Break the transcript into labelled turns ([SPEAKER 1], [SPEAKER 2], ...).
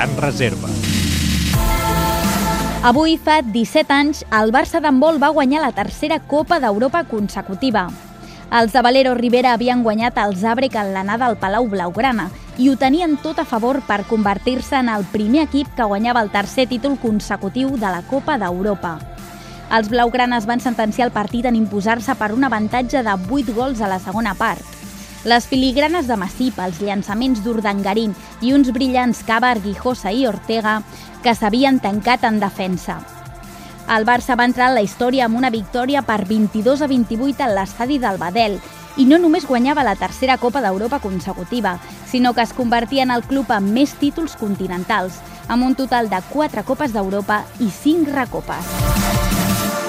[SPEAKER 1] gran reserva.
[SPEAKER 2] Avui fa 17 anys, el Barça d'handbol va guanyar la tercera Copa d'Europa consecutiva. Els de Valero Rivera havien guanyat el Zabrek en l'anada al Palau Blaugrana i ho tenien tot a favor per convertir-se en el primer equip que guanyava el tercer títol consecutiu de la Copa d'Europa. Els blaugranes van sentenciar el partit en imposar-se per un avantatge de 8 gols a la segona part. Les filigranes de Massip, els llançaments d'Urdangarín i uns brillants Cabar, Guijosa i Ortega que s'havien tancat en defensa. El Barça va entrar en la història amb una victòria per 22 a 28 en l'estadi del Badel i no només guanyava la tercera Copa d'Europa consecutiva, sinó que es convertia en el club amb més títols continentals, amb un total de 4 Copes d'Europa i 5 recopes.